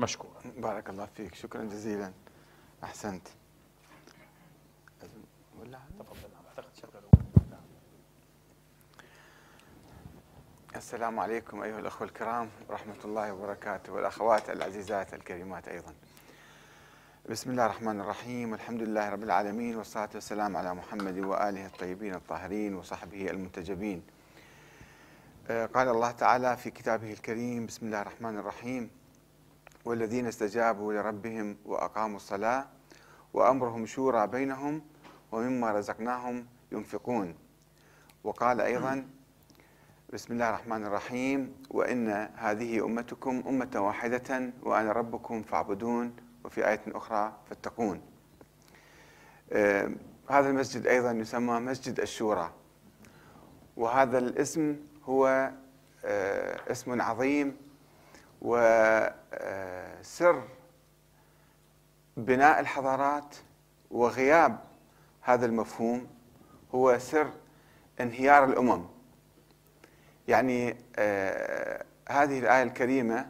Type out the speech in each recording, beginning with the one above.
مشكورا بارك الله فيك شكرا جزيلا. أحسنت. ولا تفضل شغلوا السلام عليكم أيها الأخوة الكرام ورحمة الله وبركاته والأخوات العزيزات الكريمات أيضا. بسم الله الرحمن الرحيم والحمد لله رب العالمين والصلاة والسلام على محمد وآله الطيبين الطاهرين وصحبه المنتجبين قال الله تعالى في كتابه الكريم بسم الله الرحمن الرحيم والذين استجابوا لربهم وأقاموا الصلاة وأمرهم شورى بينهم ومما رزقناهم ينفقون. وقال أيضا بسم الله الرحمن الرحيم وإن هذه أمتكم أمة واحدة وأنا ربكم فاعبدون وفي آية أخرى فاتقون. آه، هذا المسجد أيضا يسمى مسجد الشورى. وهذا الاسم هو آه، اسم عظيم وسر بناء الحضارات وغياب هذا المفهوم هو سر انهيار الأمم. يعني آه هذه الآية الكريمة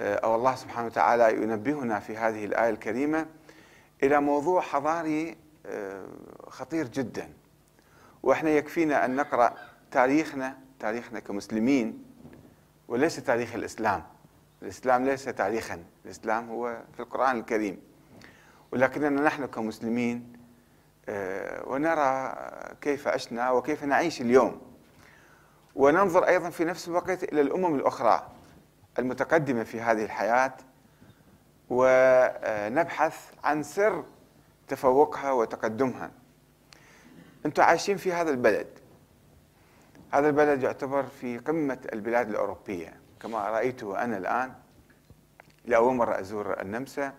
آه أو الله سبحانه وتعالى ينبهنا في هذه الآية الكريمة إلى موضوع حضاري آه خطير جدا. وإحنا يكفينا أن نقرأ تاريخنا تاريخنا كمسلمين وليس تاريخ الإسلام. الإسلام ليس تاريخا الإسلام هو في القرآن الكريم. ولكننا نحن كمسلمين آه، ونرى كيف عشنا وكيف نعيش اليوم. وننظر أيضا في نفس الوقت إلى الأمم الأخرى المتقدمة في هذه الحياة ونبحث عن سر تفوقها وتقدمها. أنتم عايشين في هذا البلد. هذا البلد يعتبر في قمة البلاد الأوروبية. كما رأيته أنا الآن لاول مرة أزور النمسا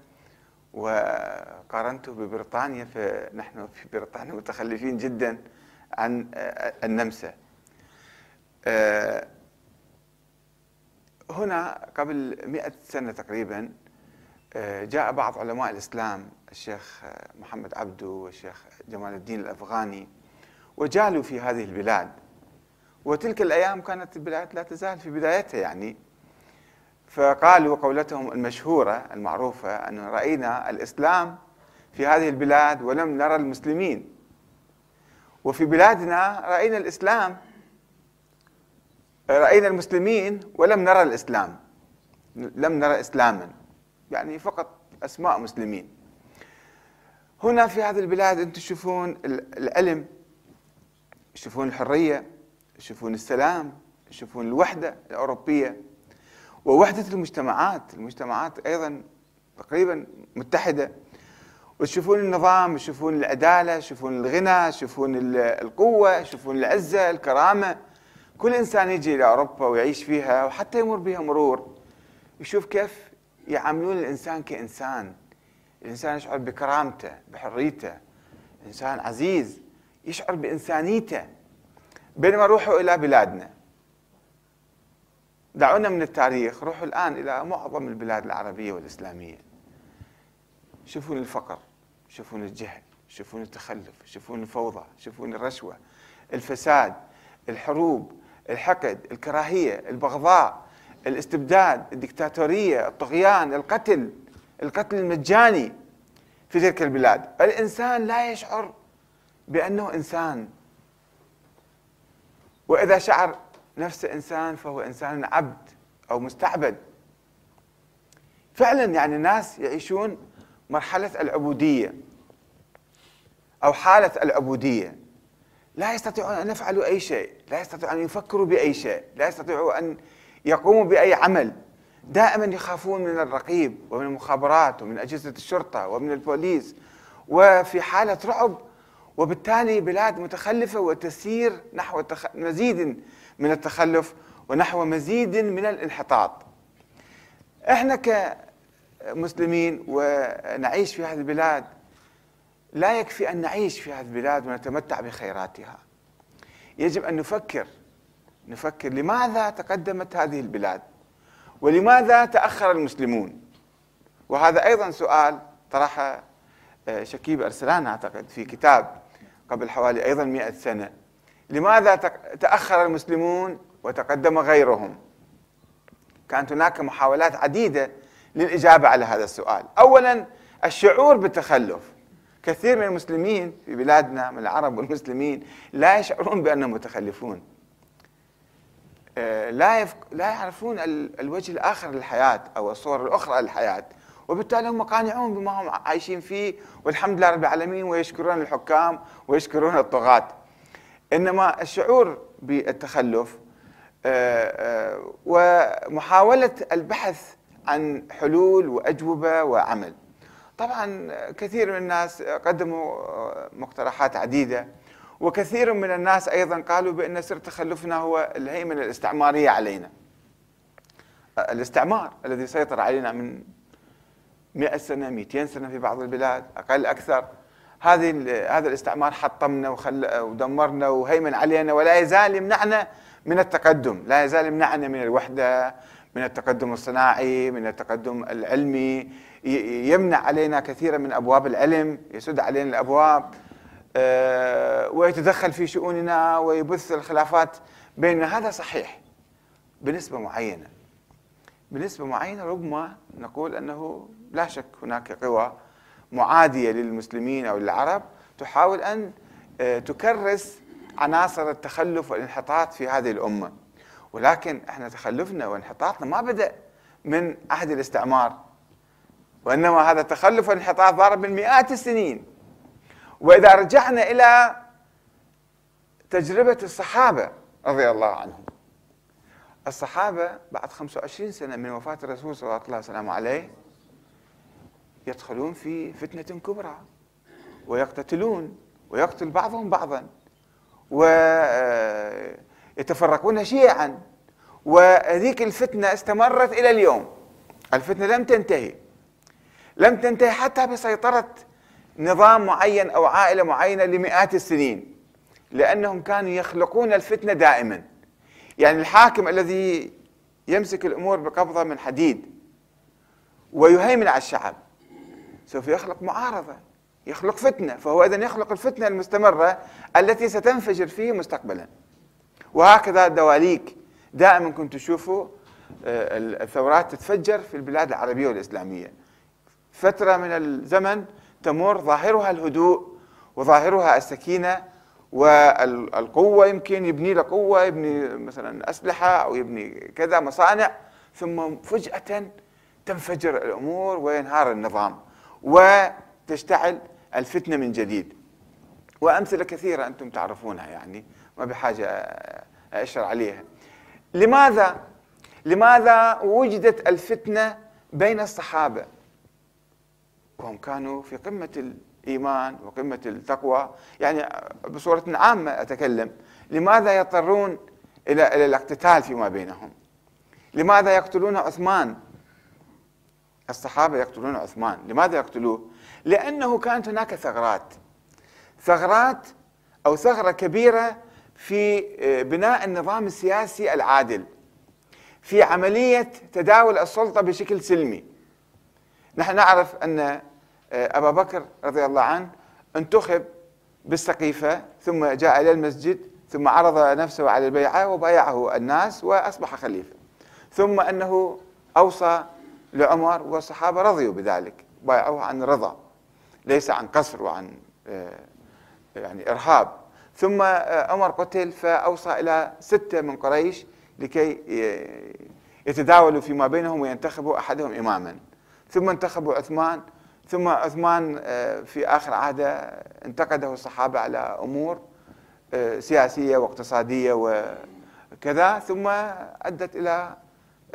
وقارنته ببريطانيا فنحن في بريطانيا متخلفين جدا عن النمسا. هنا قبل مئة سنة تقريبا جاء بعض علماء الإسلام الشيخ محمد عبدو والشيخ جمال الدين الأفغاني وجالوا في هذه البلاد. وتلك الأيام كانت البلاد لا تزال في بدايتها يعني. فقالوا قولتهم المشهورة المعروفة أن رأينا الإسلام في هذه البلاد ولم نرى المسلمين. وفي بلادنا رأينا الإسلام رأينا المسلمين ولم نرى الإسلام لم نرى إسلاما يعني فقط أسماء مسلمين. هنا في هذه البلاد أنتم تشوفون العلم تشوفون الحرية تشوفون السلام تشوفون الوحدة الأوروبية. ووحدة المجتمعات المجتمعات أيضا تقريبا متحدة. وتشوفون النظام تشوفون العدالة تشوفون الغنى تشوفون القوة تشوفون العزة الكرامة. كل إنسان يجي إلى أوروبا ويعيش فيها وحتى يمر بها مرور يشوف كيف يعاملون الإنسان كإنسان. الإنسان يشعر بكرامته بحريته. إنسان عزيز يشعر بإنسانيته. بينما روحوا إلى بلادنا. دعونا من التاريخ روحوا الآن إلى معظم البلاد العربية والإسلامية. شوفون الفقر شوفون الجهل شوفون التخلف شوفون الفوضى شوفون الرشوة الفساد الحروب الحقد الكراهية البغضاء الاستبداد الدكتاتورية الطغيان القتل القتل المجاني في تلك البلاد. الإنسان لا يشعر بأنه إنسان. وإذا شعر نفسه إنسان فهو إنسان عبد أو مستعبد. فعلا يعني ناس يعيشون مرحلة العبودية أو حالة العبودية. لا يستطيعون أن يفعلوا أي شيء لا يستطيعون أن يفكروا بأي شيء لا يستطيعون أن يقوموا بأي عمل. دائما يخافون من الرقيب ومن المخابرات ومن أجهزة الشرطة ومن البوليس. وفي حالة رعب وبالتالي بلاد متخلفة وتسير نحو مزيد من التخلف ونحو مزيد من الانحطاط. إحنا كمسلمين ونعيش في هذه البلاد لا يكفي أن نعيش في هذه البلاد ونتمتع بخيراتها. يجب أن نفكر نفكر لماذا تقدمت هذه البلاد؟ ولماذا تأخر المسلمون؟ وهذا أيضا سؤال طرحه آه، شكيب أرسلان أعتقد في كتاب قبل حوالي أيضا 100 سنة. لماذا تأخر المسلمون وتقدم غيرهم؟ كانت هناك محاولات عديدة للإجابة على هذا السؤال. أولا الشعور بالتخلف. كثير من المسلمين في بلادنا من العرب والمسلمين لا يشعرون بأنهم متخلفون. آه، لا. لا يعرفون الوجه الآخر للحياة أو الصور الأخرى للحياة. وبالتالي هم قانعون بما هم عايشين فيه والحمد لله رب العالمين ويشكرون الحكام ويشكرون الطغاة. إنما الشعور بالتخلف آه، آه، ومحاولة البحث عن حلول وأجوبة وعمل. طبعا كثير من الناس قدموا مقترحات عديدة وكثير من الناس أيضا قالوا بأن سر تخلفنا هو الهيمنة الاستعمارية علينا. الاستعمار الذي سيطر علينا من 100 سنة 200 سنة في بعض البلاد أقل أكثر. هذه هذا الاستعمار حطمنا وخل ودمرنا وهيمن علينا ولا يزال يمنعنا من التقدم. لا يزال يمنعنا من الوحدة من التقدم الصناعي من التقدم العلمي. يمنع علينا كثيرا من أبواب العلم يسد علينا الأبواب آه، ويتدخل في شؤوننا ويبث الخلافات بيننا. هذا صحيح بنسبة معينة. بنسبة معينة ربما نقول أنه لا شك هناك قوى معادية للمسلمين أو للعرب تحاول أن آه، تكرس عناصر التخلف والانحطاط في هذه الأمة. ولكن إحنا تخلفنا وانحطاطنا ما بدأ من عهد الاستعمار وإنما هذا التخلف والانحطاط ضارب من مئات السنين. وإذا رجعنا إلى تجربة الصحابة رضي الله عنهم الصحابة بعد 25 سنة من وفاة الرسول صلى الله عليه وسلم يدخلون في فتنة كبرى ويقتتلون ويقتل بعضهم بعضا ويتفرقون شيعا. وهذيك الفتنة استمرت إلى اليوم. الفتنة لم تنتهي. لم تنتهي حتى بسيطرة نظام معين أو عائلة معينة لمئات السنين لأنهم كانوا يخلقون الفتنة دائما. يعني الحاكم الذي يمسك الأمور بقبضة من حديد ويهيمن على الشعب. سوف يخلق معارضة يخلق فتنة فهو إذا يخلق الفتنة المستمرة التي ستنفجر فيه مستقبلا. وهكذا الدواليك دائما كنت تشوفوا آه، الثورات تتفجر في البلاد العربية والإسلامية. فترة من الزمن تمر ظاهرها الهدوء وظاهرها السكينة والقوة يمكن يبني له قوة يبني مثلا أسلحة أو يبني كذا مصانع ثم فجأة تنفجر الأمور وينهار النظام. وتشتعل الفتنة من جديد. وأمثلة كثيرة أنتم تعرفونها يعني ما بحاجة أشر عليها. لماذا؟ لماذا وجدت الفتنة بين الصحابة؟ وهم كانوا في قمة الإيمان وقمة التقوى. يعني بصورة عامة أتكلم. لماذا يضطرون إلى إلى الاقتتال فيما بينهم؟ لماذا يقتلون عثمان؟ الصحابة يقتلون عثمان. لماذا يقتلوه؟ لأنه كانت هناك ثغرات. ثغرات أو ثغرة كبيرة في آه، بناء النظام السياسي العادل. في عملية تداول السلطة بشكل سلمي. نحن نعرف أن آه، أبا بكر رضي الله عنه انتخب بالسقيفة ثم جاء إلى المسجد ثم عرض نفسه على البيعة وبايعه الناس وأصبح خليفة. ثم أنه أوصى لعمر والصحابة رضيوا بذلك بايعوه عن رضا ليس عن قصر وعن آه، يعني إرهاب. ثم عمر قتل فأوصى إلى ستة من قريش لكي يتداولوا فيما بينهم وينتخبوا أحدهم إماما. ثم انتخبوا عثمان ثم عثمان آه، في آخر عهده انتقده الصحابة على أمور آه، سياسية واقتصادية وكذا ثم أدت إلى آه،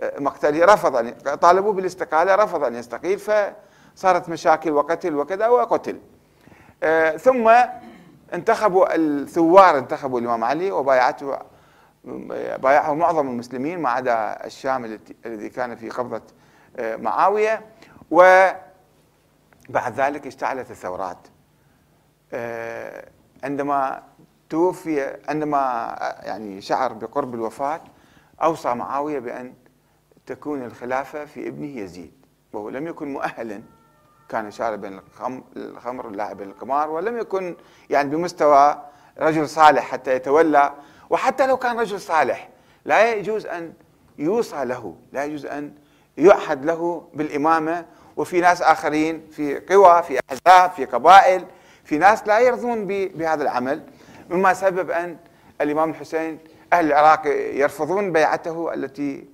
مقتله رفض أن طالبوا بالاستقالة رفض أن يستقيل فصارت مشاكل وقتل وكذا وقتل. ثم انتخبوا الثوار انتخبوا الإمام علي وبايعته بايعه معظم المسلمين ما عدا الشام الذي كان في قبضة آه، معاوية. وبعد ذلك اشتعلت الثورات. آه، عندما توفي عندما يعني شعر بقرب الوفاة أوصى معاوية بأن تكون الخلافة في ابنه يزيد. وهو لم يكن مؤهلا كان شاربا الخمر لاعبا القمار ولم يكن يعني بمستوى رجل صالح حتى يتولى. وحتى لو كان رجل صالح لا يجوز أن يوصى له لا يجوز أن يعهد له بالإمامة. وفي ناس آخرين في قوى في أحزاب في قبائل في ناس لا يرضون بهذا العمل. مما سبب أن الإمام الحسين أهل العراق يرفضون بيعته التي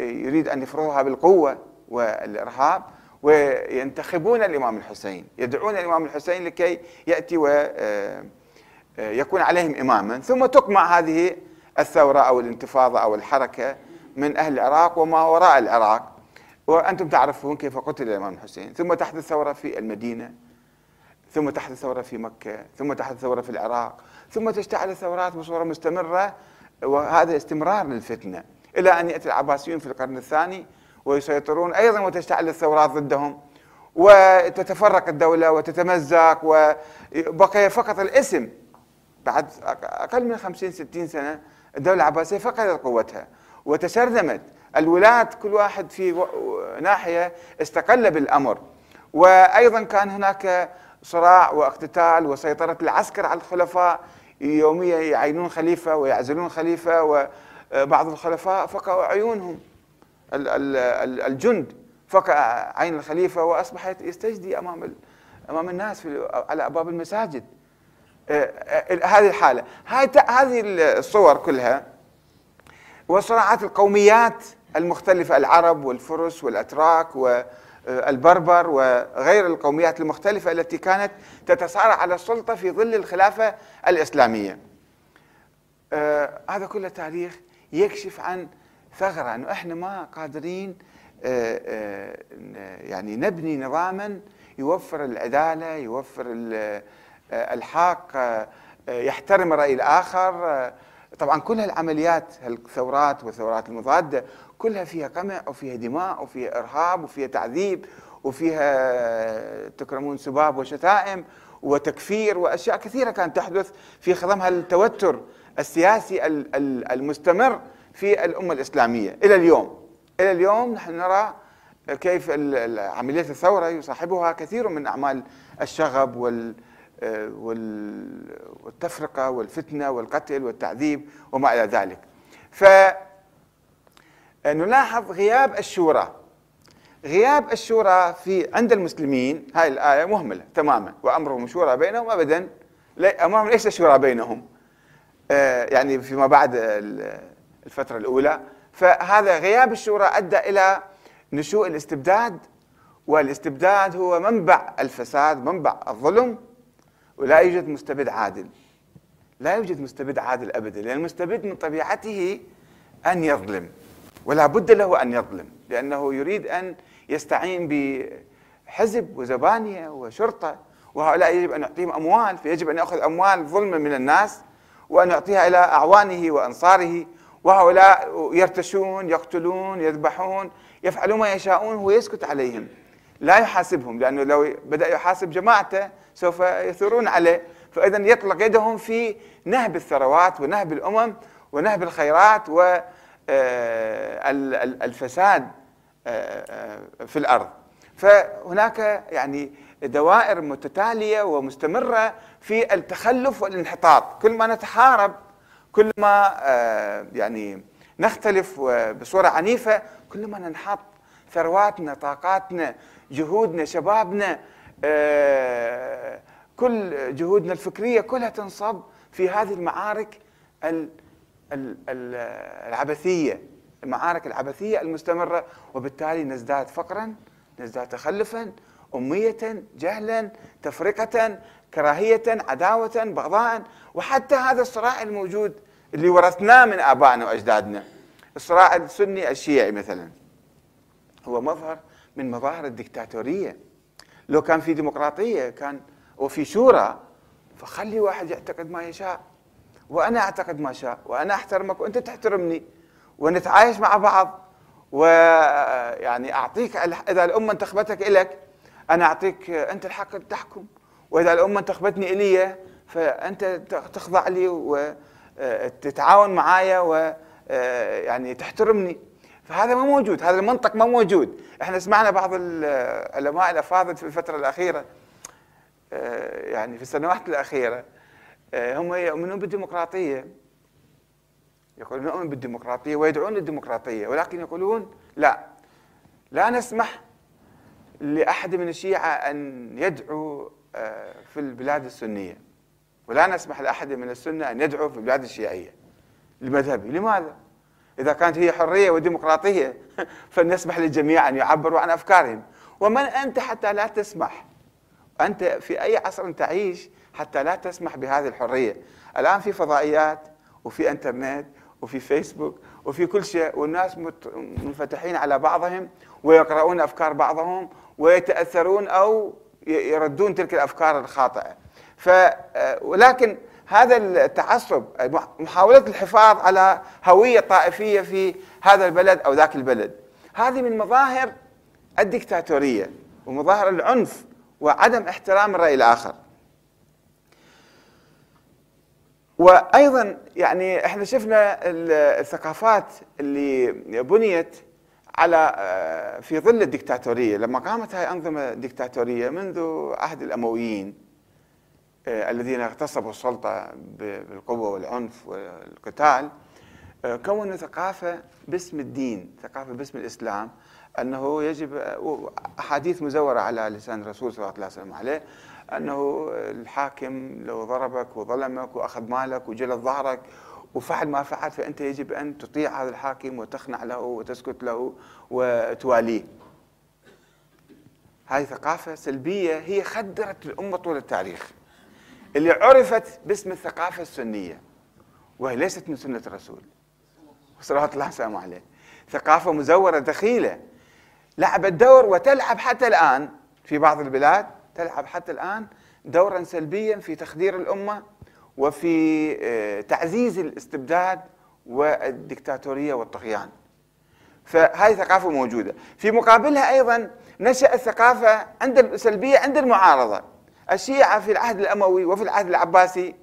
يريد أن يفرضها بالقوة والإرهاب وينتخبون الإمام الحسين. يدعون الإمام الحسين لكي يأتي ويكون عليهم إماما. ثم تقمع هذه الثورة أو الانتفاضة أو الحركة من أهل العراق وما وراء العراق. وأنتم تعرفون كيف قتل الإمام الحسين. ثم تحدث ثورة في المدينة ثم تحدث ثورة في مكة ثم تحدث ثورة في العراق ثم تشتعل الثورات بصورة مستمرة. وهذا استمرار للفتنة. إلى أن يأتي العباسيون في القرن الثاني ويسيطرون أيضا وتشتعل الثورات ضدهم وتتفرق الدولة وتتمزق وبقي فقط الاسم. بعد أقل من خمسين ستين سنة الدولة العباسية فقدت قوتها وتشرذمت. الولاة كل واحد في ناحية استقل بالأمر. وأيضا كان هناك صراع واقتتال وسيطرة العسكر على الخلفاء. يوميا يعينون خليفة ويعزلون خليفة وبعض الخلفاء فقعوا عيونهم. الجند فقع عين الخليفة وأصبح يستجدي أمام أمام الناس في على أبواب المساجد. آه، آه، هذه الحالة. هذه الصور كلها وصراعات القوميات المختلفة العرب والفرس والأتراك والبربر وغير القوميات المختلفة التي كانت تتصارع على السلطة في ظل الخلافة الإسلامية. آه هذا كله تاريخ يكشف عن ثغرة أنه إحنا ما قادرين آه آه يعني نبني نظاما يوفر العدالة يوفر آه، الحق آه، يحترم الرأي الآخر. آه، طبعا كل هالعمليات الثورات والثورات المضادة كلها فيها قمع وفيها دماء وفيها إرهاب وفيها تعذيب وفيها تكرمون سباب وشتائم وتكفير وأشياء كثيرة كانت تحدث في خضمها التوتر السياسي المستمر في الأمة الإسلامية. إلى اليوم. إلى اليوم نحن نرى كيف عملية الثورة يصاحبها كثير من أعمال الشغب وال والتفرقة والفتنة والقتل والتعذيب وما إلى ذلك. فنلاحظ غياب الشورى. غياب الشورى في عند المسلمين هاي الآية مهملة تماما وأمرهم شورى بينهم أبدا. أمرهم ليس شورى بينهم. يعني فيما بعد الفترة الأولى. فهذا غياب الشورى أدى إلى نشوء الاستبداد والاستبداد هو منبع الفساد منبع الظلم ولا يوجد مستبد عادل. لا يوجد مستبد عادل ابدا لأن المستبد من طبيعته أن يظلم ولا بد له أن يظلم لأنه يريد أن يستعين بحزب وزبانية وشرطة وهؤلاء يجب أن يعطيهم أموال فيجب أن يأخذ أموال ظلما من الناس. وأن يعطيها إلى أعوانه وأنصاره وهؤلاء يرتشون يقتلون يذبحون يفعلون ما يشاءون هو يسكت عليهم. لا يحاسبهم لأنه لو بدأ يحاسب جماعته سوف يثورون عليه. فإذا يطلق يدهم في نهب الثروات ونهب الأمم ونهب الخيرات والفساد آه، آه، آه، في الأرض. فهناك يعني دوائر متتالية ومستمرة في التخلف والانحطاط. كل ما نتحارب كل ما يعني نختلف بصورة عنيفة كل ما ننحط ثرواتنا طاقاتنا جهودنا شبابنا آه، كل جهودنا الفكرية كلها تنصب في هذه المعارك العبثية. المعارك العبثية المستمرة وبالتالي نزداد فقرا نزداد تخلفا أمية جهلا تفرقة كراهية عداوة بغضاء. وحتى هذا الصراع الموجود اللي ورثناه من آبائنا وأجدادنا. الصراع السني الشيعي مثلا. هو مظهر من مظاهر الدكتاتورية. لو كان في ديمقراطية كان وفي شورى فخلي واحد يعتقد ما يشاء. وأنا أعتقد ما شاء. وأنا أحترمك وأنت تحترمني. ونتعايش مع بعض. ويعني أعطيك إذا الأمة انتخبتك إلك أنا أعطيك أنت الحق تحكم وإذا الأمة انتخبتني إلي فأنت تخضع لي وتتعاون معايا ويعني تحترمني. فهذا ما موجود هذا المنطق ما موجود. إحنا سمعنا بعض العلماء الأفاضل في الفترة الأخيرة آه، يعني في السنوات الأخيرة آه، هم يؤمنون بالديمقراطية. يقولون نؤمن بالديمقراطية ويدعون للديمقراطية ولكن يقولون لا. لا نسمح لأحد من الشيعة أن يدعو آه، في البلاد السنية. ولا نسمح لأحد من السنة أن يدعو في البلاد الشيعية. المذهبي. لماذا؟ إذا كانت هي حرية وديمقراطية فلنسمح للجميع أن يعبروا عن أفكارهم. ومن أنت حتى لا تسمح؟ أنت في أي عصر تعيش حتى لا تسمح بهذه الحرية. الآن في فضائيات وفي إنترنت وفي فيسبوك وفي كل شيء. والناس منفتحين على بعضهم ويقرؤون أفكار بعضهم ويتأثرون أو يردون تلك الأفكار الخاطئة. ف ولكن هذا التعصب محاولة الحفاظ على هوية طائفية في هذا البلد أو ذاك البلد هذه من مظاهر الدكتاتورية ومظاهر العنف وعدم احترام الرأي الآخر. وأيضا يعني إحنا شفنا الثقافات اللي بنيت على آه، في ظل الدكتاتورية لما قامت هاي أنظمة دكتاتورية منذ عهد الأمويين آه، الذين اغتصبوا السلطة بالقوة والعنف والقتال آه، كونوا ثقافة باسم الدين ثقافة باسم الإسلام أنه يجب أحاديث مزورة على لسان الرسول صلى الله عليه وسلم عليه أنه الحاكم لو ضربك وظلمك وأخذ مالك وجلد ظهرك وفعل ما فعل فأنت يجب أن تطيع هذا الحاكم وتخنع له وتسكت له وتواليه. هذه ثقافة سلبية هي خدرت الأمة طول التاريخ. اللي عرفت باسم الثقافة السنية وهي ليست من سنة الرسول صلوات الله وسلامه عليه. ثقافة مزورة دخيله لعبت دور وتلعب حتى الآن في بعض البلاد تلعب حتى الآن دورا سلبيا في تخدير الأمة وفي آه، تعزيز الاستبداد والدكتاتورية والطغيان. فهذه ثقافة موجودة. في مقابلها أيضا نشأت ثقافة عند سلبية عند المعارضة. الشيعة في العهد الأموي وفي العهد العباسي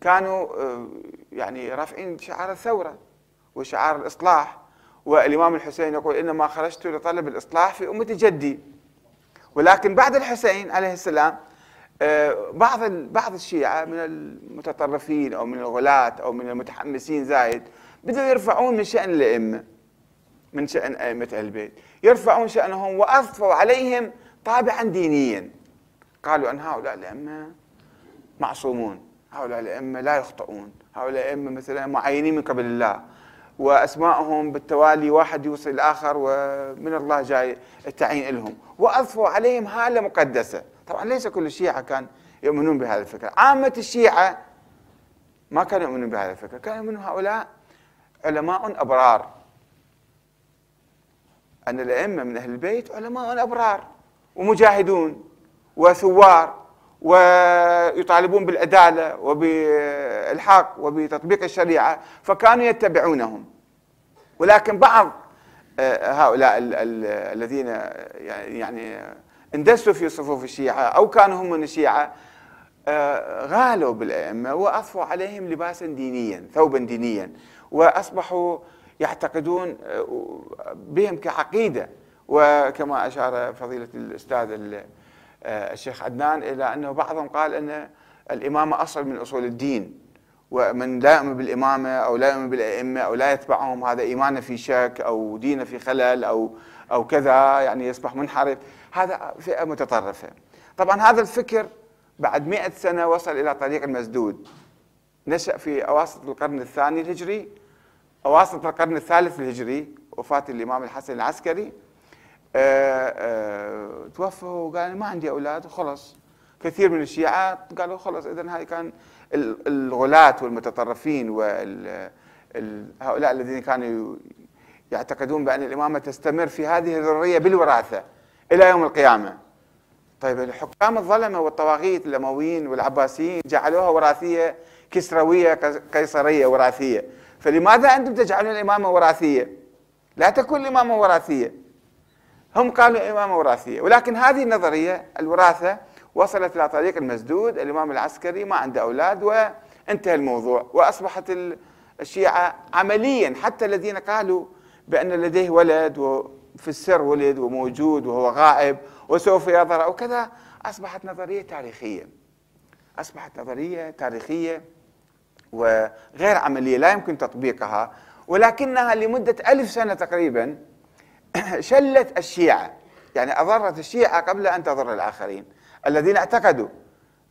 كانوا آه، يعني رافعين شعار الثورة وشعار الإصلاح. والإمام الحسين يقول إنما خرجت لطلب الإصلاح في أمة جدي. ولكن بعد الحسين عليه السلام بعض بعض الشيعة من المتطرفين أو من الغلاة أو من المتحمسين زايد بدأوا يرفعون من شأن الأئمة من شأن أئمة البيت. يرفعون شأنهم وأضفوا عليهم طابعا دينيا. قالوا أن هؤلاء الأئمة معصومون هؤلاء الأئمة لا يخطئون هؤلاء الأئمة مثلا معينين من قبل الله. واسمائهم بالتوالي واحد يوصل الآخر ومن الله جاي التعيين لهم واضفوا عليهم هالة مقدسة. طبعا ليس كل الشيعة كان يؤمنون بهذا الفكرة. عامة الشيعة ما كانوا يؤمنون بهذا الفكرة. كانوا يؤمنون هؤلاء علماء أبرار. أن الأئمة من أهل البيت علماء أبرار ومجاهدون وثوار ويطالبون بالعدالة وبالحق وبتطبيق الشريعة فكانوا يتبعونهم. ولكن بعض آه، هؤلاء الذين يعني اندسوا في صفوف الشيعة أو كانوا هم من الشيعة آه، غالوا بالأئمة واضفوا عليهم لباسا دينيا ثوبا دينيا وأصبحوا يعتقدون آه، بهم كعقيدة. وكما أشار فضيلة الأستاذ آه، الشيخ عدنان إلى أنه بعضهم قال أن الإمامة أصل من أصول الدين. ومن لا يؤمن بالإمامة أو لا يؤمن بالأئمة أو لا يتبعهم هذا إيمانه في شك أو دينه في خلل أو أو كذا يعني يصبح منحرف. هذا فئة متطرفة طبعا هذا الفكر بعد مئة سنة وصل إلى طريق المسدود. نشأ في أواسط القرن الثاني الهجري أواسط القرن الثالث الهجري وفاة الإمام الحسن العسكري. آه، آه، توفى وقال ما عندي أولاد وخلص كثير من الشيعة قالوا خلص اذا هاي كان الغلاة والمتطرفين وهؤلاء الذين كانوا يعتقدون بأن الإمامة تستمر في هذه الذرية بالوراثة. إلى يوم القيامة. طيب الحكام الظلمة والطواغيت الامويين والعباسيين جعلوها وراثية كسروية قيصرية وراثية، فلماذا أنتم تجعلون الامامه وراثية؟ لا تكون الامامه وراثية. هم قالوا إمامة وراثية ولكن هذه النظرية الوراثة وصلت إلى طريق المسدود الإمام العسكري ما عنده أولاد وانتهى الموضوع وأصبحت الشيعة عمليا حتى الذين قالوا بأن لديه ولد وفي السر ولد وموجود وهو غائب وسوف يظهر أو كذا أصبحت نظرية تاريخية. أصبحت نظرية تاريخية وغير عملية لا يمكن تطبيقها ولكنها لمدة ألف سنة تقريبا شلت الشيعة. يعني أضرت الشيعة قبل أن تضر الآخرين. الذين اعتقدوا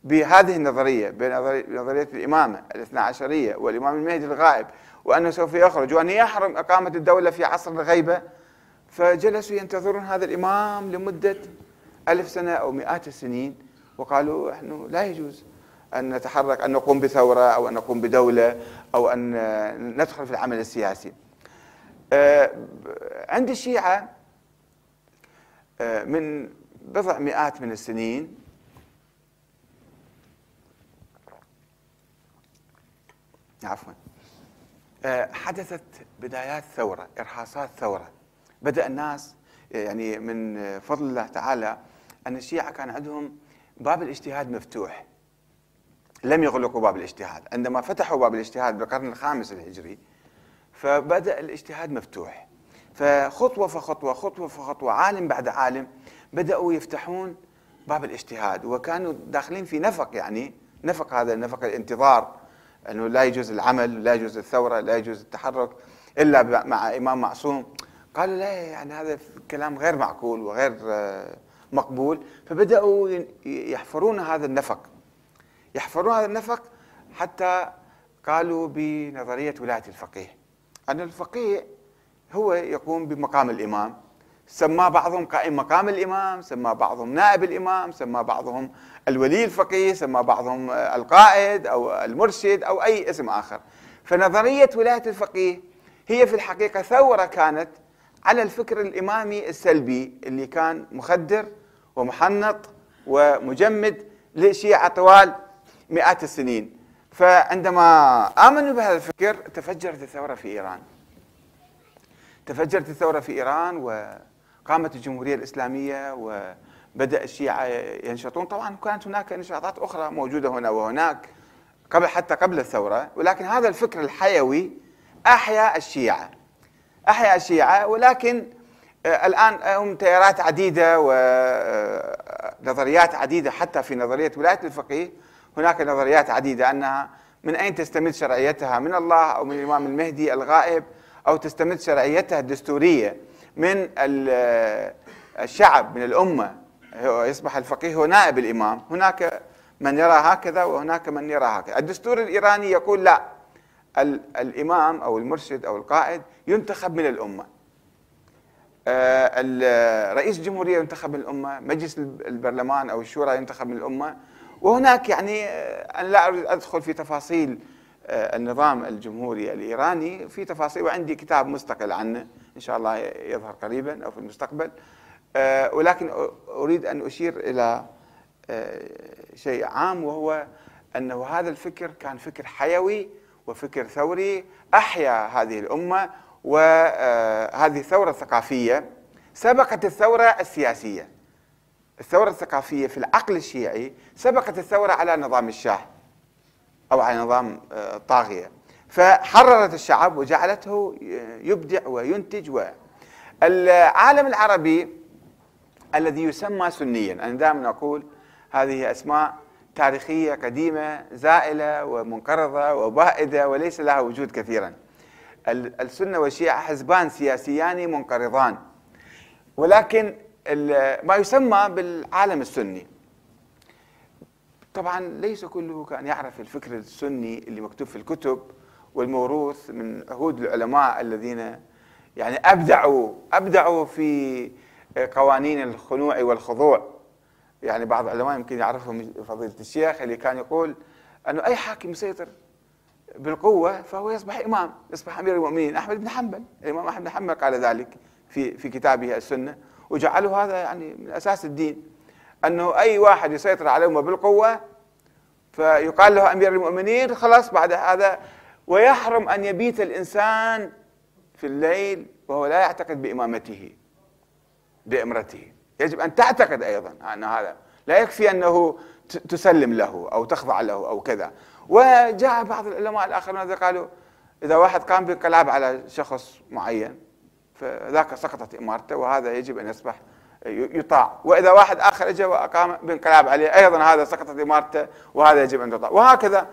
بهذه النظرية بنظرية الإمامة الاثنى عشرية والإمام المهدي الغائب وأنه سوف يخرج وأن يحرم إقامة الدولة في عصر الغيبة فجلسوا ينتظرون هذا الإمام لمدة ألف سنة أو مئات السنين. وقالوا نحن لا يجوز أن نتحرك أن نقوم بثورة أو أن نقوم بدولة أو أن ندخل في العمل السياسي. آه، عند الشيعة آه، من بضع مئات من السنين عفوا آه، حدثت بدايات ثورة إرهاصات ثورة. بدأ الناس يعني من فضل الله تعالى أن الشيعة كان عندهم باب الاجتهاد مفتوح. لم يغلقوا باب الاجتهاد. عندما فتحوا باب الاجتهاد بالقرن الخامس الهجري فبدأ الاجتهاد مفتوح. فخطوة فخطوة خطوة فخطوة عالم بعد عالم بدأوا يفتحون باب الاجتهاد. وكانوا داخلين في نفق يعني نفق هذا نفق الانتظار إنه لا يجوز العمل لا يجوز الثورة لا يجوز التحرك إلا مع إمام معصوم. قالوا لا يعني هذا كلام غير معقول وغير آه، مقبول. فبدأوا يحفرون هذا النفق. يحفرون هذا النفق حتى قالوا بنظرية ولاية الفقيه. أن الفقيه هو يقوم بمقام الإمام. سمى بعضهم قائم مقام الإمام سمى بعضهم نائب الإمام سمى بعضهم الولي الفقيه سمى بعضهم القائد أو المرشد أو أي اسم آخر. فنظرية ولاية الفقيه هي في الحقيقة ثورة كانت على الفكر الإمامي السلبي اللي كان مخدر ومحنط ومجمد للشيعه طوال مئات السنين. فعندما آمنوا بهذا الفكر تفجرت الثورة في إيران. تفجرت الثورة في إيران وقامت الجمهورية الإسلامية وبدأ الشيعة ينشطون. طبعا كانت هناك نشاطات أخرى موجودة هنا وهناك قبل حتى قبل الثورة. ولكن هذا الفكر الحيوي أحيا الشيعة. احيا الشيعه ولكن آه، الآن هم تيارات عديدة ونظريات آه، عديدة حتى في نظرية ولاية الفقيه. هناك نظريات عديدة أنها من أين تستمد شرعيتها؟ من الله أو من الإمام المهدي الغائب؟ أو تستمد شرعيتها الدستورية من آه، الشعب من الأمة؟ يصبح الفقيه هو نائب الإمام. هناك من يرى هكذا وهناك من يرى هكذا. الدستور الإيراني يقول لا. الإمام أو المرشد أو القائد ينتخب من الأمة. آه، رئيس الجمهورية ينتخب من الأمة مجلس البرلمان أو الشورى ينتخب من الأمة. وهناك يعني آه، أنا لا أريد أدخل في تفاصيل آه، النظام الجمهوري الإيراني في تفاصيل وعندي كتاب مستقل عنه إن شاء الله يظهر قريبا أو في المستقبل. ولكن أريد أن أشير إلى شيء عام وهو أنه هذا الفكر كان فكر حيوي وفكر ثوري أحيا هذه الأمة وهذه الثورة الثقافية. سبقت الثورة السياسية. الثورة الثقافية في العقل الشيعي سبقت الثورة على نظام الشاه أو على نظام الطاغيه فحررت الشعب وجعلته يبدع وينتج و العالم العربي الذي يسمى سنيا. أنا دائما أقول هذه أسماء تاريخية قديمة زائلة ومنقرضة وبائدة وليس لها وجود كثيرا. السنة والشيعة حزبان سياسيان منقرضان. ولكن ما يسمى بالعالم السني. طبعا ليس كله كأن يعرف الفكر السني اللي مكتوب في الكتب والموروث من عهود العلماء الذين يعني أبدعوا أبدعوا في قوانين الخنوع والخضوع. يعني بعض العلماء يمكن يعرفهم فضيلة الشيخ اللي كان يقول أنه أي حاكم يسيطر بالقوة فهو يصبح إمام يصبح أمير المؤمنين. أحمد بن حنبل الإمام أحمد بن حنبل قال ذلك في في كتابه السنة وجعله هذا يعني من أساس الدين. أنه أي واحد يسيطر على الأمة بالقوة فيقال له أمير المؤمنين خلاص بعد هذا ويحرم أن يبيت الإنسان في الليل وهو لا يعتقد بإمامته بإمرته. يجب أن تعتقد أيضا أن هذا لا يكفي أنه تسلم له أو تخضع له أو كذا. وجاء بعض العلماء الآخرون قالوا إذا واحد قام بانقلاب على شخص معين فذاك سقطت إمارته وهذا يجب أن يصبح يطاع. وإذا واحد آخر اجى وأقام بانقلاب عليه أيضا هذا سقطت إمارته وهذا يجب أن يطاع. وهكذا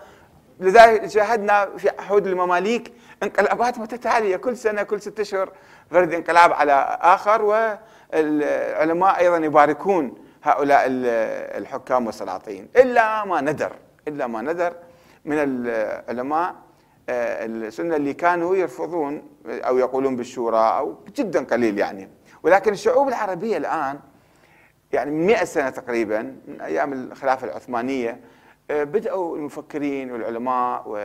لذلك شاهدنا في عهود المماليك انقلابات متتالية. كل سنة كل ستة أشهر فرد انقلاب على آخر والعلماء أيضا يباركون هؤلاء الحكام والسلاطين. إلا ما ندر إلا ما ندر من العلماء آه، السنة اللي كانوا يرفضون أو يقولون بالشورى أو جدا قليل يعني. ولكن الشعوب العربية الآن يعني من 100 سنة تقريبا من أيام الخلافة العثمانية آه، بدأوا المفكرين والعلماء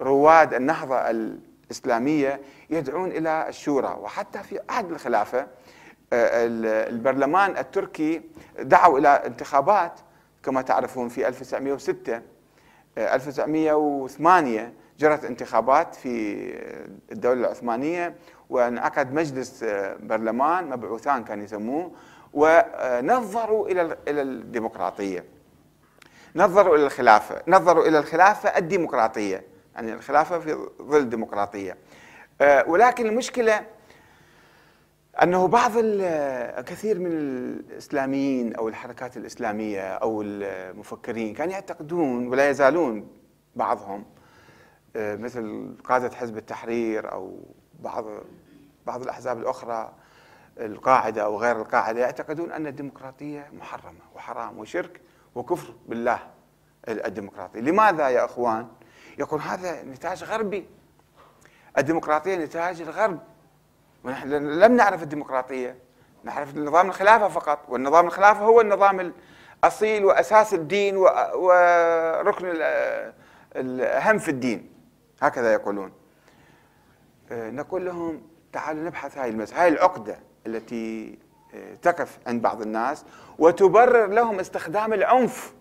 ورواد النهضة الإسلامية يدعون إلى الشورى. وحتى في عهد الخلافة البرلمان التركي دعوا إلى انتخابات كما تعرفون في 1906 1908 جرت انتخابات في الدولة العثمانية وانعقد مجلس برلمان مبعوثان كان يسموه ونظروا إلى إلى الديمقراطية. نظروا إلى الخلافة نظروا إلى الخلافة الديمقراطية يعني الخلافة في ظل الديمقراطية. ولكن المشكلة أنه بعض الكثير من الإسلاميين أو الحركات الإسلامية أو المفكرين كانوا يعتقدون ولا يزالون بعضهم آه، مثل قاده حزب التحرير أو بعض بعض الأحزاب الأخرى القاعدة أو غير القاعدة يعتقدون أن الديمقراطية محرمة وحرام وشرك وكفر بالله الديمقراطيه، لماذا يا إخوان؟ يقول هذا نتاج غربي. الديمقراطية نتاج الغرب. ونحن لم نعرف الديمقراطية. نعرف نظام الخلافة فقط والنظام الخلافة هو النظام الأصيل وأساس الدين وركن الأهم في الدين. هكذا يقولون. آه، نقول لهم تعالوا نبحث هاي المسألة هاي العقدة التي آه، تقف عند بعض الناس وتبرر لهم استخدام العنف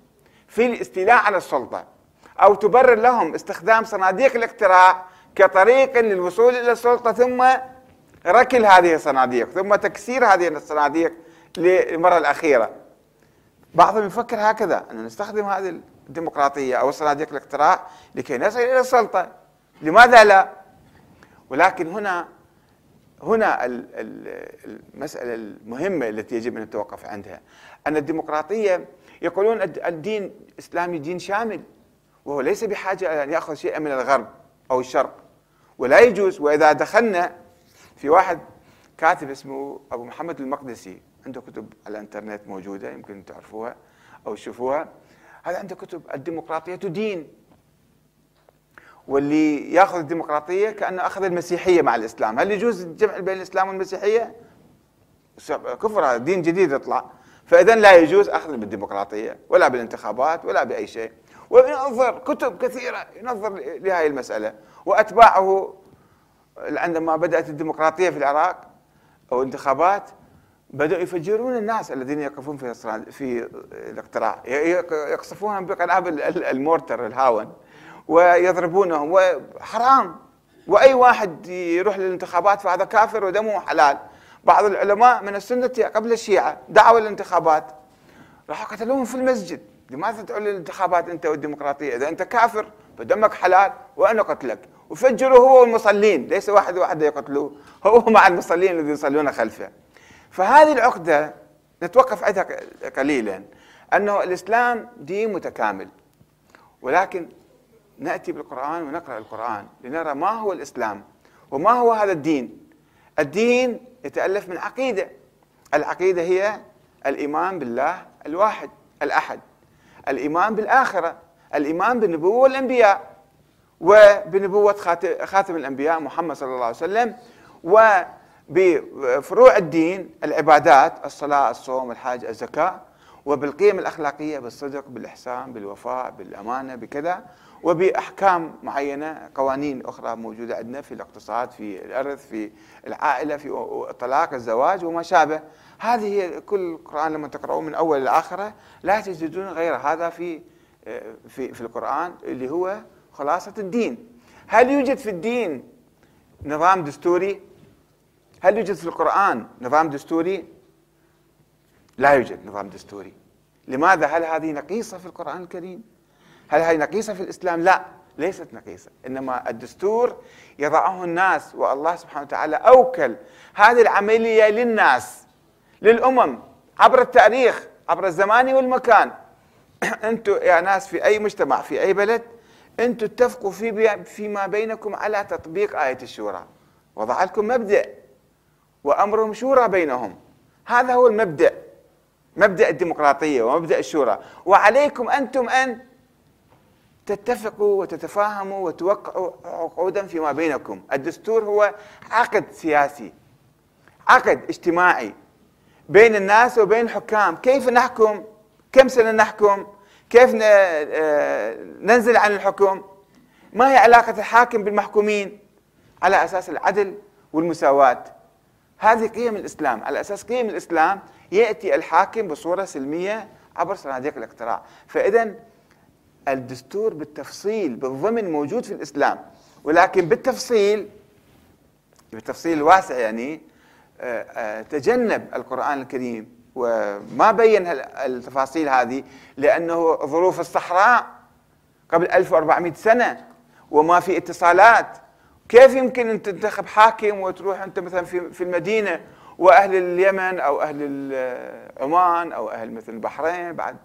في الاستيلاء على السلطة أو تبرر لهم استخدام صناديق الاقتراع كطريق للوصول إلى السلطة ثم ركل هذه الصناديق ثم تكسير هذه الصناديق للمرة الأخيرة. بعضهم يفكر هكذا أن نستخدم هذه الديمقراطية أو صناديق الاقتراع لكي نصل إلى السلطة. لماذا لا؟ ولكن هنا هنا المسألة المهمة التي يجب أن نتوقف عندها. أن الديمقراطية يقولون الدين الإسلامي دين شامل وهو ليس بحاجة أن يأخذ شيئا من الغرب أو الشرق ولا يجوز. وإذا دخلنا في واحد كاتب اسمه أبو محمد المقدسي. عنده كتب على الإنترنت موجودة يمكن تعرفوها أو تشوفوها. هذا عنده كتب الديمقراطية دين. واللي يأخذ الديمقراطية كأنه أخذ المسيحية مع الإسلام. هل يجوز الجمع بين الإسلام والمسيحية؟ كفر هذا دين جديد يطلع. فاذا لا يجوز أخذ بالديمقراطية ولا بالانتخابات ولا بأي شيء. وينظر كتب كثيرة ينظر لهذه المسألة وأتباعه عندما بدأت الديمقراطية في العراق أو انتخابات بدأوا يفجرون الناس الذين يقفون في في الاقتراع. يقصفونهم بقنابل ال mortar الهاون ويضربونهم وحرام وأي واحد يروح للانتخابات فهذا كافر ودمه حلال. بعض العلماء من السنة قبل الشيعة دعوا للانتخابات. راحوا قتلوهم في المسجد. لماذا تدعو للانتخابات أنت والديمقراطية؟ إذا أنت كافر فدمك حلال وأنا قتلك. وفجروا هو والمصلين. ليس واحد واحد يقتلوه. هو مع المصلين الذين يصلون خلفه. فهذه العقدة نتوقف عندها قليلا. أنه الإسلام دين متكامل. ولكن نأتي بالقرآن ونقرأ القرآن لنرى ما هو الإسلام وما هو هذا الدين. الدين يتألف من عقيدة. العقيدة هي الإيمان بالله الواحد الأحد. الإيمان بالآخرة. الإيمان بالنبوة والأنبياء. وبنبوة خاتم الأنبياء محمد صلى الله عليه وسلم وبفروع الدين العبادات الصلاة الصوم الحاج الزكاة وبالقيم الأخلاقية بالصدق بالإحسان بالوفاء بالأمانة بكذا وبأحكام معينة قوانين أخرى موجودة عندنا في الاقتصاد في الإرث في العائلة في الطلاق الزواج وما شابه. هذه هي كل القرآن لما تقرأوه من أول إلى آخره لا تجدون غير هذا في في في القرآن اللي هو خلاصة الدين. هل يوجد في الدين نظام دستوري؟ هل يوجد في القرآن نظام دستوري؟ لا يوجد نظام دستوري. لماذا؟ هل هذه نقيصة في القرآن الكريم؟ هل هذه نقيصة في الإسلام؟ لا ليست نقيصة. إنما الدستور يضعه الناس والله سبحانه وتعالى أوكل هذه العملية للناس للأمم عبر التاريخ عبر الزمان والمكان. أنتم يا ناس في أي مجتمع في أي بلد أنتم اتفقوا في فيما بينكم على تطبيق آية الشورى. وضع لكم مبدأ وأمرهم شورى بينهم. هذا هو المبدأ مبدأ الديمقراطية ومبدأ الشورى. وعليكم أنتم أن تتفقوا وتتفاهموا وتوقعوا عقودا فيما بينكم. الدستور هو عقد سياسي عقد اجتماعي بين الناس وبين الحكام. كيف نحكم؟ كم سنة نحكم؟ كيف آه، ننزل عن الحكم؟ ما هي علاقة الحاكم بالمحكومين؟ على أساس العدل والمساواة. هذه قيم الإسلام. على أساس قيم الإسلام يأتي الحاكم بصورة سلمية عبر صناديق الاقتراع. فإذا الدستور بالتفصيل بالضمن موجود في الإسلام. ولكن بالتفصيل بالتفصيل الواسع يعني آه، آه، تجنب القرآن الكريم. وما بين التفاصيل هذه لأنه ظروف الصحراء قبل 1400 سنة وما في اتصالات. كيف يمكن أن تنتخب حاكم وتروح أنت مثلا في المدينة وأهل اليمن أو أهل عمان أو أهل مثل البحرين بعد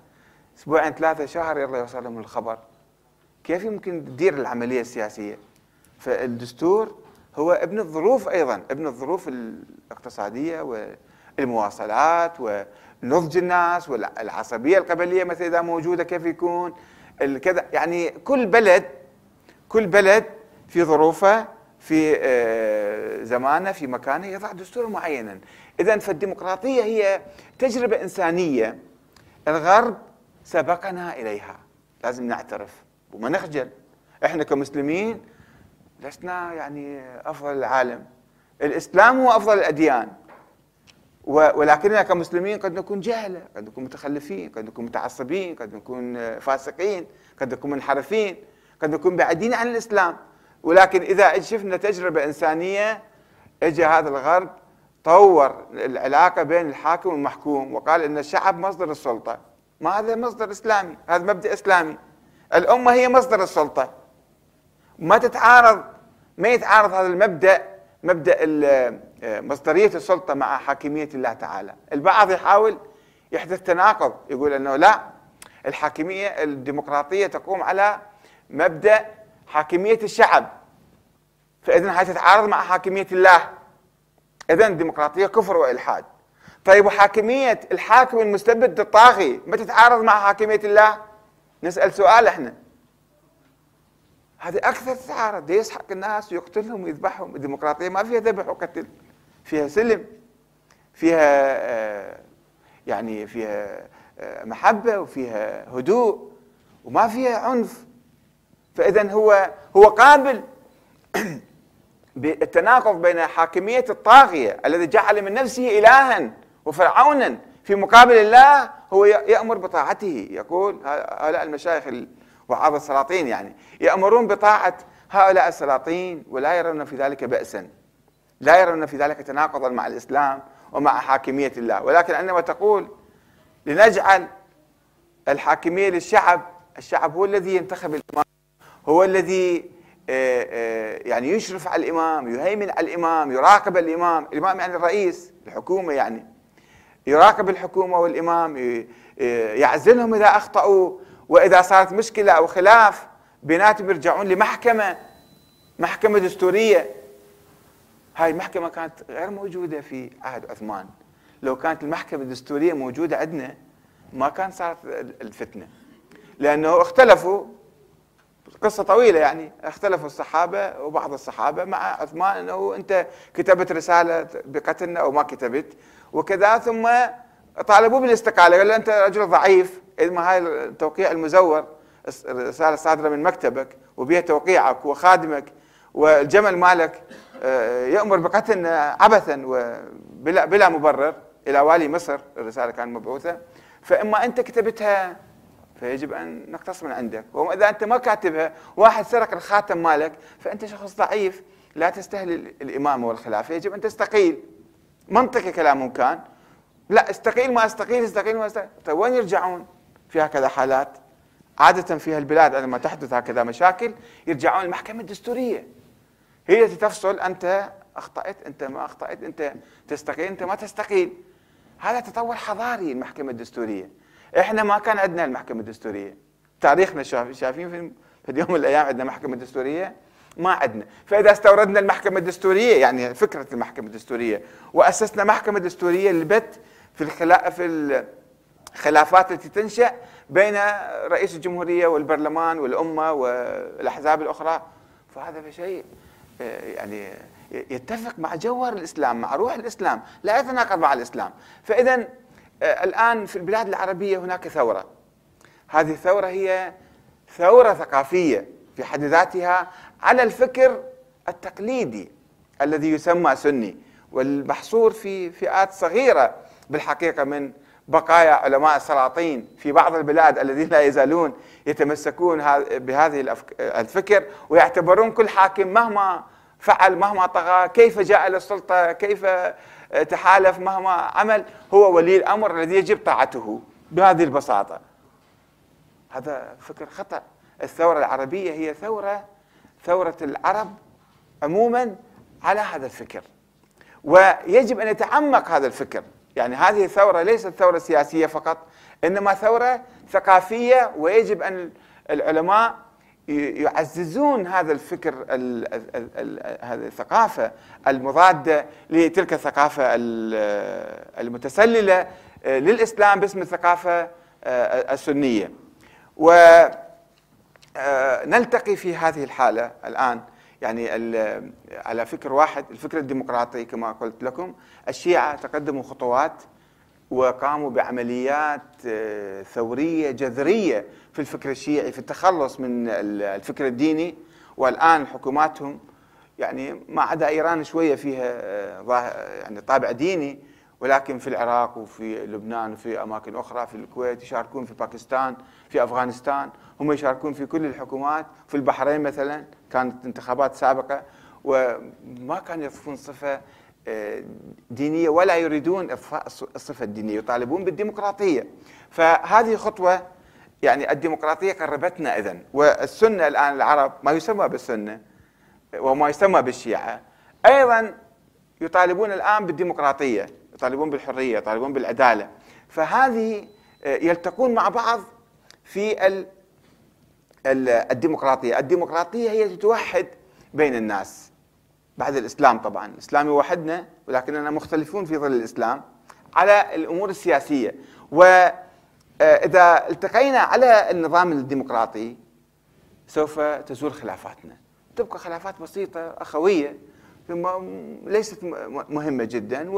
أسبوعين ثلاثة شهر يلا يوصل لهم الخبر؟ كيف يمكن تدير العملية السياسية؟ فالدستور هو ابن الظروف أيضا ابن الظروف الاقتصادية والمواصلات ونضج الناس والعصبية القبلية مثلا إذا موجودة كيف يكون كذا يعني كل بلد كل بلد في ظروفه في آه، زمانه في مكانه يضع دستورا معينا. إذا فالديمقراطية هي تجربة إنسانية الغرب سبقنا إليها. لازم نعترف. وما نخجل. إحنا كمسلمين لسنا يعني أفضل العالم. الإسلام هو أفضل الأديان. ولكننا كمسلمين قد نكون جهلة قد نكون متخلفين قد نكون متعصبين قد نكون فاسقين قد نكون منحرفين قد نكون بعيدين عن الإسلام. ولكن إذا شفنا تجربة إنسانية اجى هذا الغرب طور العلاقة بين الحاكم والمحكوم وقال إن الشعب مصدر السلطة. ما هذا مصدر إسلامي؟ هذا مبدأ إسلامي. الأمة هي مصدر السلطة. ما تتعارض ما يتعارض هذا المبدأ مبدأ مصدرية السلطة مع حاكمية الله تعالى. البعض يحاول يحدث تناقض يقول إنه لا الحاكمية الديمقراطية تقوم على مبدأ حاكمية الشعب. فاذا حتتعارض مع حاكمية الله. اذا الديمقراطيه كفر وإلحاد. طيب وحاكمية الحاكم المستبد الطاغي ما تتعارض مع حاكمية الله؟ نسأل سؤال إحنا. هذه أكثر تتعارض. يسحق الناس ويقتلهم ويذبحهم؟ الديمقراطية ما فيها ذبح وقتل. فيها سلم فيها آه، يعني فيها آه، محبة وفيها هدوء وما فيها عنف. فاذا هو هو قابل بالتناقض بين حاكمية الطاغية الذي جعل من نفسه الها وفرعونا في مقابل الله هو يأمر بطاعته. يقول هؤلاء المشايخ وعظ السلاطين يعني يأمرون بطاعة هؤلاء السلاطين ولا يرون في ذلك باسا. لا يرون في ذلك تناقضا مع الإسلام ومع حاكمية الله. ولكن عندما تقول لنجعل الحاكمية للشعب الشعب هو الذي ينتخب الإمام هو الذي آه، آه، يعني يشرف على الإمام يهيمن على الإمام يراقب الإمام. الإمام يعني الرئيس الحكومة يعني. يراقب الحكومة والإمام يعزلهم إذا أخطأوا وإذا صارت مشكلة أو خلاف. بيناتهم يرجعون لمحكمة محكمة دستورية. هاي المحكمة كانت غير موجودة في عهد عثمان. لو كانت المحكمة الدستورية موجودة عندنا ما كان صارت الفتنة. لأنه اختلفوا قصة طويلة يعني اختلفوا الصحابة وبعض الصحابة مع عثمان إنه أنت كتبت رسالة بقتلنا أو ما كتبت. وكذا ثم طالبوه بالاستقالة. قال له أنت رجل ضعيف. اذا هاي التوقيع المزور الرسالة صادره من مكتبك وبها توقيعك وخادمك والجمل مالك. آه، يأمر بقتل عبثا وبلا بلا مبرر إلى والي مصر الرسالة كانت مبعوثة. فإما أنت كتبتها فيجب أن نقتص من عندك. واذا أنت ما كاتبها واحد سرق الخاتم مالك فأنت شخص ضعيف لا تستهل الإمامة والخلافه يجب أن تستقيل. منطقي كلامهم كان. لا استقيل ما أستقيل استقيل ما أستقيل. طيب وين يرجعون؟ في هكذا حالات. عادة فيها البلاد عندما تحدث هكذا مشاكل يرجعون المحكمة الدستورية. هي تفصل أنت أخطأت أنت ما أخطأت أنت تستقيل أنت ما تستقيل. هذا تطور حضاري المحكمة الدستورية. إحنا ما كان عندنا المحكمة الدستورية. تاريخنا شايفين في اليوم من الأيام عندنا محكمة دستورية؟ ما عندنا. فإذا استوردنا المحكمة الدستورية يعني فكرة المحكمة الدستورية وأسسنا محكمة دستورية للبت في في الخلافات التي تنشأ بين رئيس الجمهورية والبرلمان والأمة والأحزاب الأخرى فهذا شيء. يعني يتفق مع جوهر الإسلام مع روح الإسلام لا يتناقض مع الإسلام. فاذا آه، الآن في البلاد العربية هناك ثورة. هذه الثورة هي ثورة ثقافية في حد ذاتها على الفكر التقليدي الذي يسمى سني والمحصور في فئات صغيرة بالحقيقة من بقايا علماء السلاطين في بعض البلاد الذين لا يزالون يتمسكون بهذه الفكر ويعتبرون كل حاكم مهما فعل مهما طغى كيف جاء للسلطه كيف تحالف مهما عمل هو ولي الأمر الذي يجب طاعته بهذه البساطة. هذا فكر خطأ. الثورة العربية هي ثورة ثورة العرب عموما على هذا الفكر. ويجب أن يتعمق هذا الفكر. يعني هذه الثورة ليست ثورة سياسية فقط إنما ثورة ثقافية ويجب أن العلماء يعززون هذا الفكر هذه الثقافة المضادة لتلك الثقافة المتسللة للإسلام باسم الثقافة السنية. ونلتقي في هذه الحالة الآن يعني على فكر واحد الفكر الديمقراطي كما قلت لكم الشيعة تقدموا خطوات وقاموا بعمليات آه، ثورية جذرية في الفكر الشيعي في التخلص من الفكر الديني. والآن حكوماتهم يعني ما عدا إيران شوية فيها آه، يعني طابع ديني ولكن في العراق وفي لبنان وفي أماكن أخرى في الكويت يشاركون في باكستان في أفغانستان هم يشاركون في كل الحكومات في البحرين مثلا. كانت انتخابات سابقة وما كان يصفون صفة آه، دينية ولا يريدون إضفاء الصفة الدينية يطالبون بالديمقراطية. فهذه خطوة يعني الديمقراطية قربتنا إذن. والسنة الآن العرب ما يسمى بالسنة وما يسمى بالشيعة أيضا يطالبون الآن بالديمقراطية يطالبون بالحرية يطالبون بالعدالة. فهذه آه، يلتقون مع بعض في الديمقراطية. الديمقراطية هي تتوحد بين الناس. بعد الإسلام طبعا. الإسلام يوحدنا ولكننا مختلفون في ظل الإسلام على الأمور السياسية. وإذا آه، التقينا على النظام الديمقراطي سوف تزول خلافاتنا. تبقى خلافات بسيطة أخوية ليست مهمة جدا.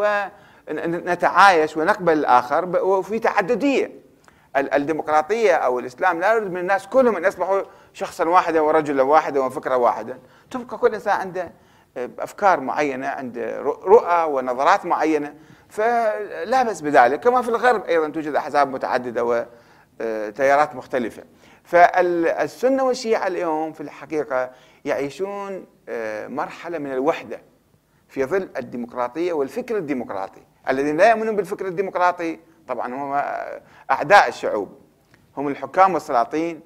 ونتعايش ونقبل الآخر وفي تعددية. الديمقراطية أو الإسلام لا يريد من الناس كلهم أن يصبحوا شخصا واحدا ورجلا واحدا وفكرة واحدة تبقى كل إنسان عنده آه، أفكار معينة عنده رؤى ونظرات معينة. فلا بأس بذلك. كما في الغرب أيضا توجد أحزاب متعددة وتيارات مختلفة. فالسنة والشيعة اليوم في الحقيقة يعيشون آه، مرحلة من الوحدة في ظل الديمقراطية والفكر الديمقراطي. الذين لا يؤمنون بالفكر الديمقراطي طبعا هم أعداء الشعوب. هم الحكام والسلاطين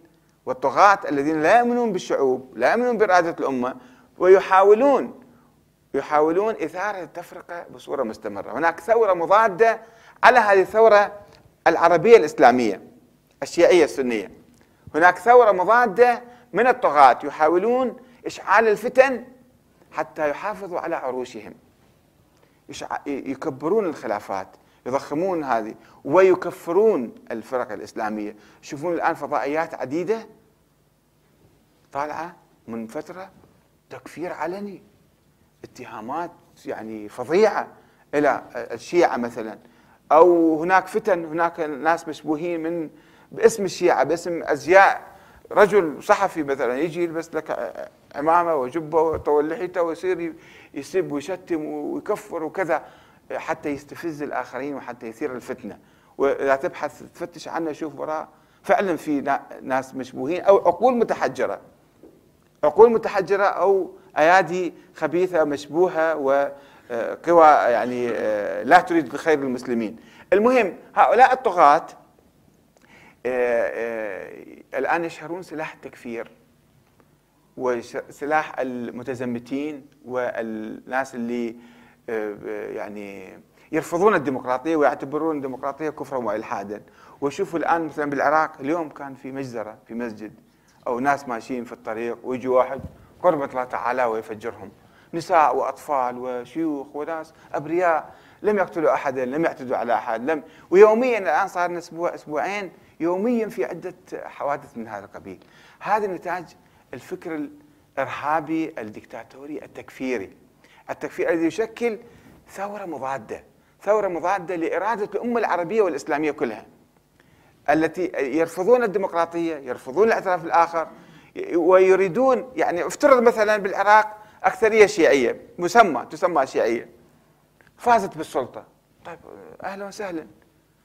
والطغاة الذين لا يؤمنون بالشعوب لا يؤمنون بإرادة الأمة ويحاولون يحاولون إثارة التفرقة بصورة مستمرة. هناك ثورة مضادة على هذه الثورة العربية الإسلامية الشيعية السنية. هناك ثورة مضادة من الطغاة يحاولون إشعال الفتن حتى يحافظوا على عروشهم. يكبرون الخلافات. يضخمون هذه ويكفرون الفرق الإسلامية. شوفون الآن فضائيات عديدة طالعة من فترة تكفير علني اتهامات يعني فظيعة إلى الشيعة مثلا. أو هناك فتن هناك ناس مشبوهين من باسم الشيعة باسم أزياء. رجل صحفي مثلا يجي يلبس لك عمامة وجبة وطول لحيته ويصير يسب ويشتم ويكفر وكذا. حتى يستفز الآخرين وحتى يثير الفتنة. وإذا تبحث تفتش عنه شوف وراء. فعلا في ناس مشبوهين أو عقول متحجرة. عقول متحجرة أو أيادي خبيثة مشبوهة وقوى يعني آه، لا تريد الخير للمسلمين. المهم هؤلاء الطغاة آه، آه، الآن يشهرون سلاح التكفير وسلاح المتزمتين والناس اللي يعني يرفضون الديمقراطية ويعتبرون الديمقراطية كفرا والحادا. وشوفوا الآن مثلا بالعراق اليوم كان في مجزرة في مسجد أو ناس ماشيين في الطريق ويجي واحد قربة الله تعالى ويفجرهم. نساء وأطفال وشيوخ وناس أبرياء لم يقتلوا احدا لم يعتدوا على أحد لم ويوميا الآن صار لنا أسبوع أسبوعين يوميا في عدة حوادث من هذا القبيل. هذا نتاج الفكر الإرهابي الدكتاتوري التكفيري. التكفير الذي يشكل ثورة مضادة ثورة مضادة لإرادة الأمة العربية والإسلامية كلها التي يرفضون الديمقراطية يرفضون الاعتراف الآخر ويريدون يعني افترض مثلا بالعراق أكثرية شيعية مسمى تسمى شيعية فازت بالسلطة. طيب أهلا وسهلا.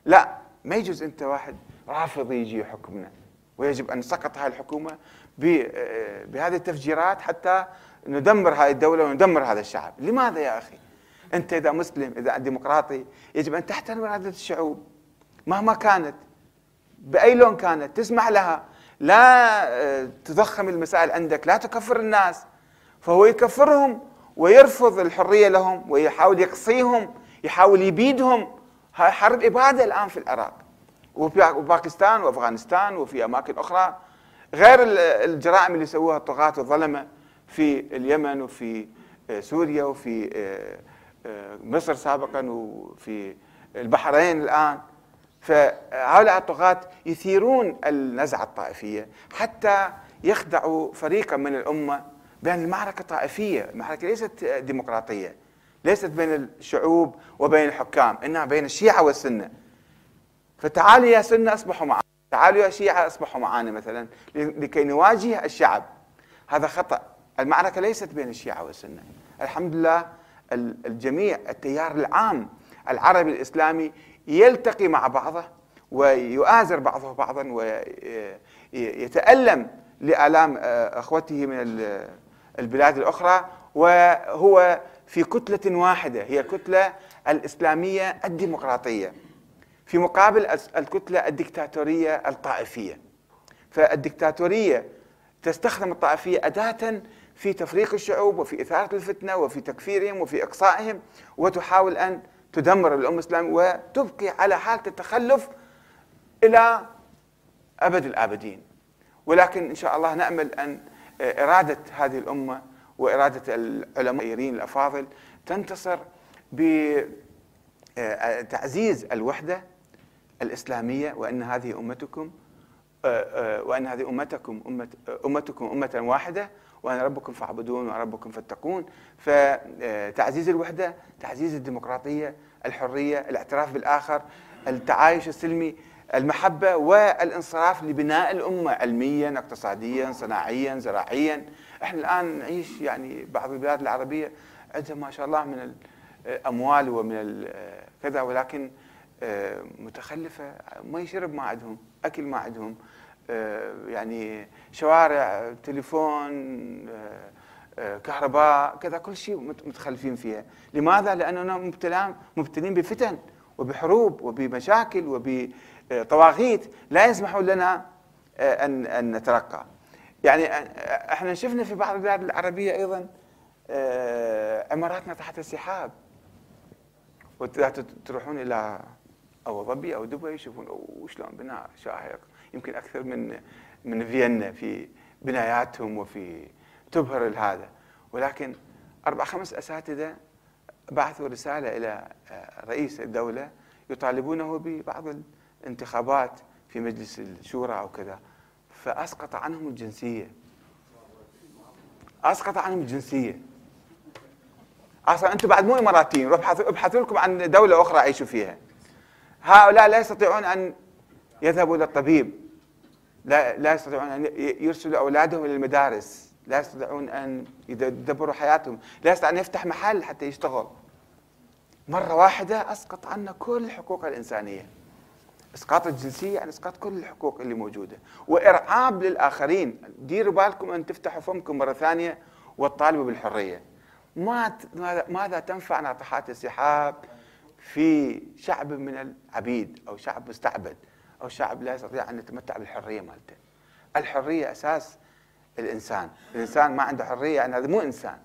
لا ما يجوز أنت واحد رافض يجي يحكمنا ويجب أن نسقط هذه الحكومة بهذه التفجيرات حتى ندمر هذه الدولة وندمر هذا الشعب، لماذا يا أخي؟ أنت إذا مسلم إذا ديمقراطي يجب أن تحترم اراده الشعوب مهما كانت بأي لون كانت تسمح لها لا آه، تضخم المسائل عندك لا تكفر الناس. فهو يكفرهم ويرفض الحرية لهم ويحاول يقصيهم يحاول يبيدهم. هاي حرب إبادة الآن في العراق وباكستان وأفغانستان وفي أماكن أخرى. غير الجرائم اللي سووها الطغاة والظلمة في اليمن وفي آه، سوريا وفي آه، مصر سابقا وفي البحرين الآن. فهؤلاء الطغاة يثيرون النزعة الطائفية حتى يخدعوا فريقا من الأمة بأن المعركة طائفية المعركة ليست ديمقراطية ليست بين الشعوب وبين الحكام إنها بين الشيعة والسنة. فتعالوا يا سنة أصبحوا معنا تعالوا يا شيعة أصبحوا معنا مثلا لكي نواجه الشعب. هذا خطأ. المعركة ليست بين الشيعة والسنة. الحمد لله الجميع التيار العام العربي الإسلامي يلتقي مع بعضه ويؤازر بعضه بعضا ويتألم لآلام آه، أخوته من البلاد الأخرى. وهو في كتلة واحدة هي الكتلة الإسلامية الديمقراطية. في مقابل الكتلة الدكتاتورية الطائفية. فالدكتاتورية تستخدم الطائفية أداة في تفريق الشعوب وفي إثارة الفتنة وفي تكفيرهم وفي إقصائهم وتحاول أن تدمر الأمة الإسلامية وتبقي على حالة التخلف إلى أبد الآبدين. ولكن إن شاء الله نأمل أن إرادة هذه الأمة وإرادة العلماء الأفاضل تنتصر بتعزيز الوحدة الإسلامية وأن هذه أمتكم وأن هذه أمتكم أمة أمتكم أمة واحدة وأنا ربكم فاعبدون وأنا ربكم فاتقون. فتعزيز الوحدة تعزيز الديمقراطية الحرية الاعتراف بالآخر التعايش السلمي المحبة والانصراف لبناء الأمة علميا اقتصاديا صناعيا زراعيا. إحنا الآن نعيش يعني بعض البلاد العربية عندها ما شاء الله من الأموال ومن كذا ولكن آه، متخلفة ما يشرب ما عندهم أكل ما عندهم. آه، يعني شوارع تليفون آه، كهرباء كذا كل شيء متخلفين فيها. لماذا؟ لأننا مبتلين مبتلين بفتن وبحروب وبمشاكل وبطواغيت. لا يسمحون لنا أن أن نترقى. يعني إحنا شفنا في بعض البلاد العربية أيضا عماراتنا تحت السحاب. وتروحون إلى أبو ظبي أو دبي يشوفون شلون بناء شاهق يمكن أكثر من من فيينا في بناياتهم وفي تبهر هذا. ولكن أربع خمس أساتذة بعثوا رسالة إلى آه، رئيس الدولة يطالبونه ببعض الانتخابات في مجلس الشورى أو كذا. فأسقط عنهم الجنسية. أسقط عنهم الجنسية. أصلا أنتم بعد مو إماراتيين. روحوا ابحثوا لكم عن دولة أخرى عيشوا فيها. هؤلاء لا يستطيعون أن يذهبوا إلى الطبيب. لا لا يستطيعون أن يرسلوا أولادهم إلى المدارس. لا يستطيعون أن يدبروا حياتهم. لا يستطيع أن يفتح محل حتى يشتغل. مرة واحدة أسقط عنا كل الحقوق الإنسانية. إسقاط الجنسية يعني إسقاط كل الحقوق اللي موجودة. وإرعاب للآخرين. ديروا بالكم أن تفتحوا فمكم مرة ثانية وتطالبوا بالحرية. ما ماذا تنفع ناطحات السحاب في شعب من العبيد أو شعب مستعبد؟ أو شعب لا يستطيع أن يتمتع بالحرية مالته. الحرية أساس الإنسان. الإنسان ما عنده حرية يعني هذا مو إنسان.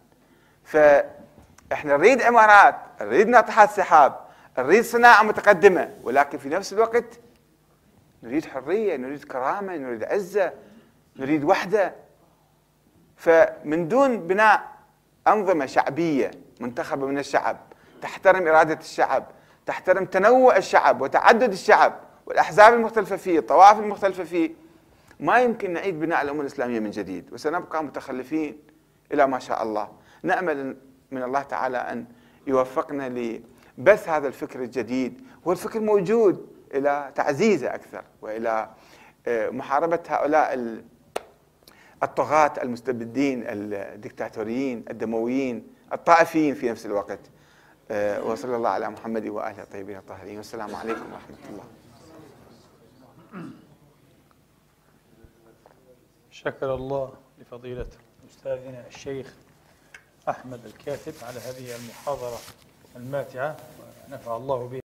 فإحنا نريد امارات نريد ناطحات سحاب نريد صناعة متقدمة ولكن في نفس الوقت نريد حرية نريد كرامة نريد عزة نريد وحدة. فمن دون بناء أنظمة شعبية منتخبة من الشعب تحترم إرادة الشعب تحترم تنوع الشعب وتعدد الشعب والأحزاب المختلفة فيه الطوائف المختلفة فيه. ما يمكن نعيد بناء الأمة الإسلامية من جديد وسنبقى متخلفين إلى ما شاء الله. نأمل من الله تعالى أن يوفقنا لبث هذا الفكر الجديد والفكر موجود إلى تعزيزه أكثر وإلى آه، محاربة هؤلاء الطغاة المستبدين الدكتاتوريين الدمويين الطائفيين في نفس الوقت. آه، وصلى الله على محمد وآله الطيبين الطاهرين. والسلام عليكم ورحمة الله. شكر الله لفضيلة أستاذنا الشيخ أحمد الكاتب على هذه المحاضرة الماتعة ونفع الله بها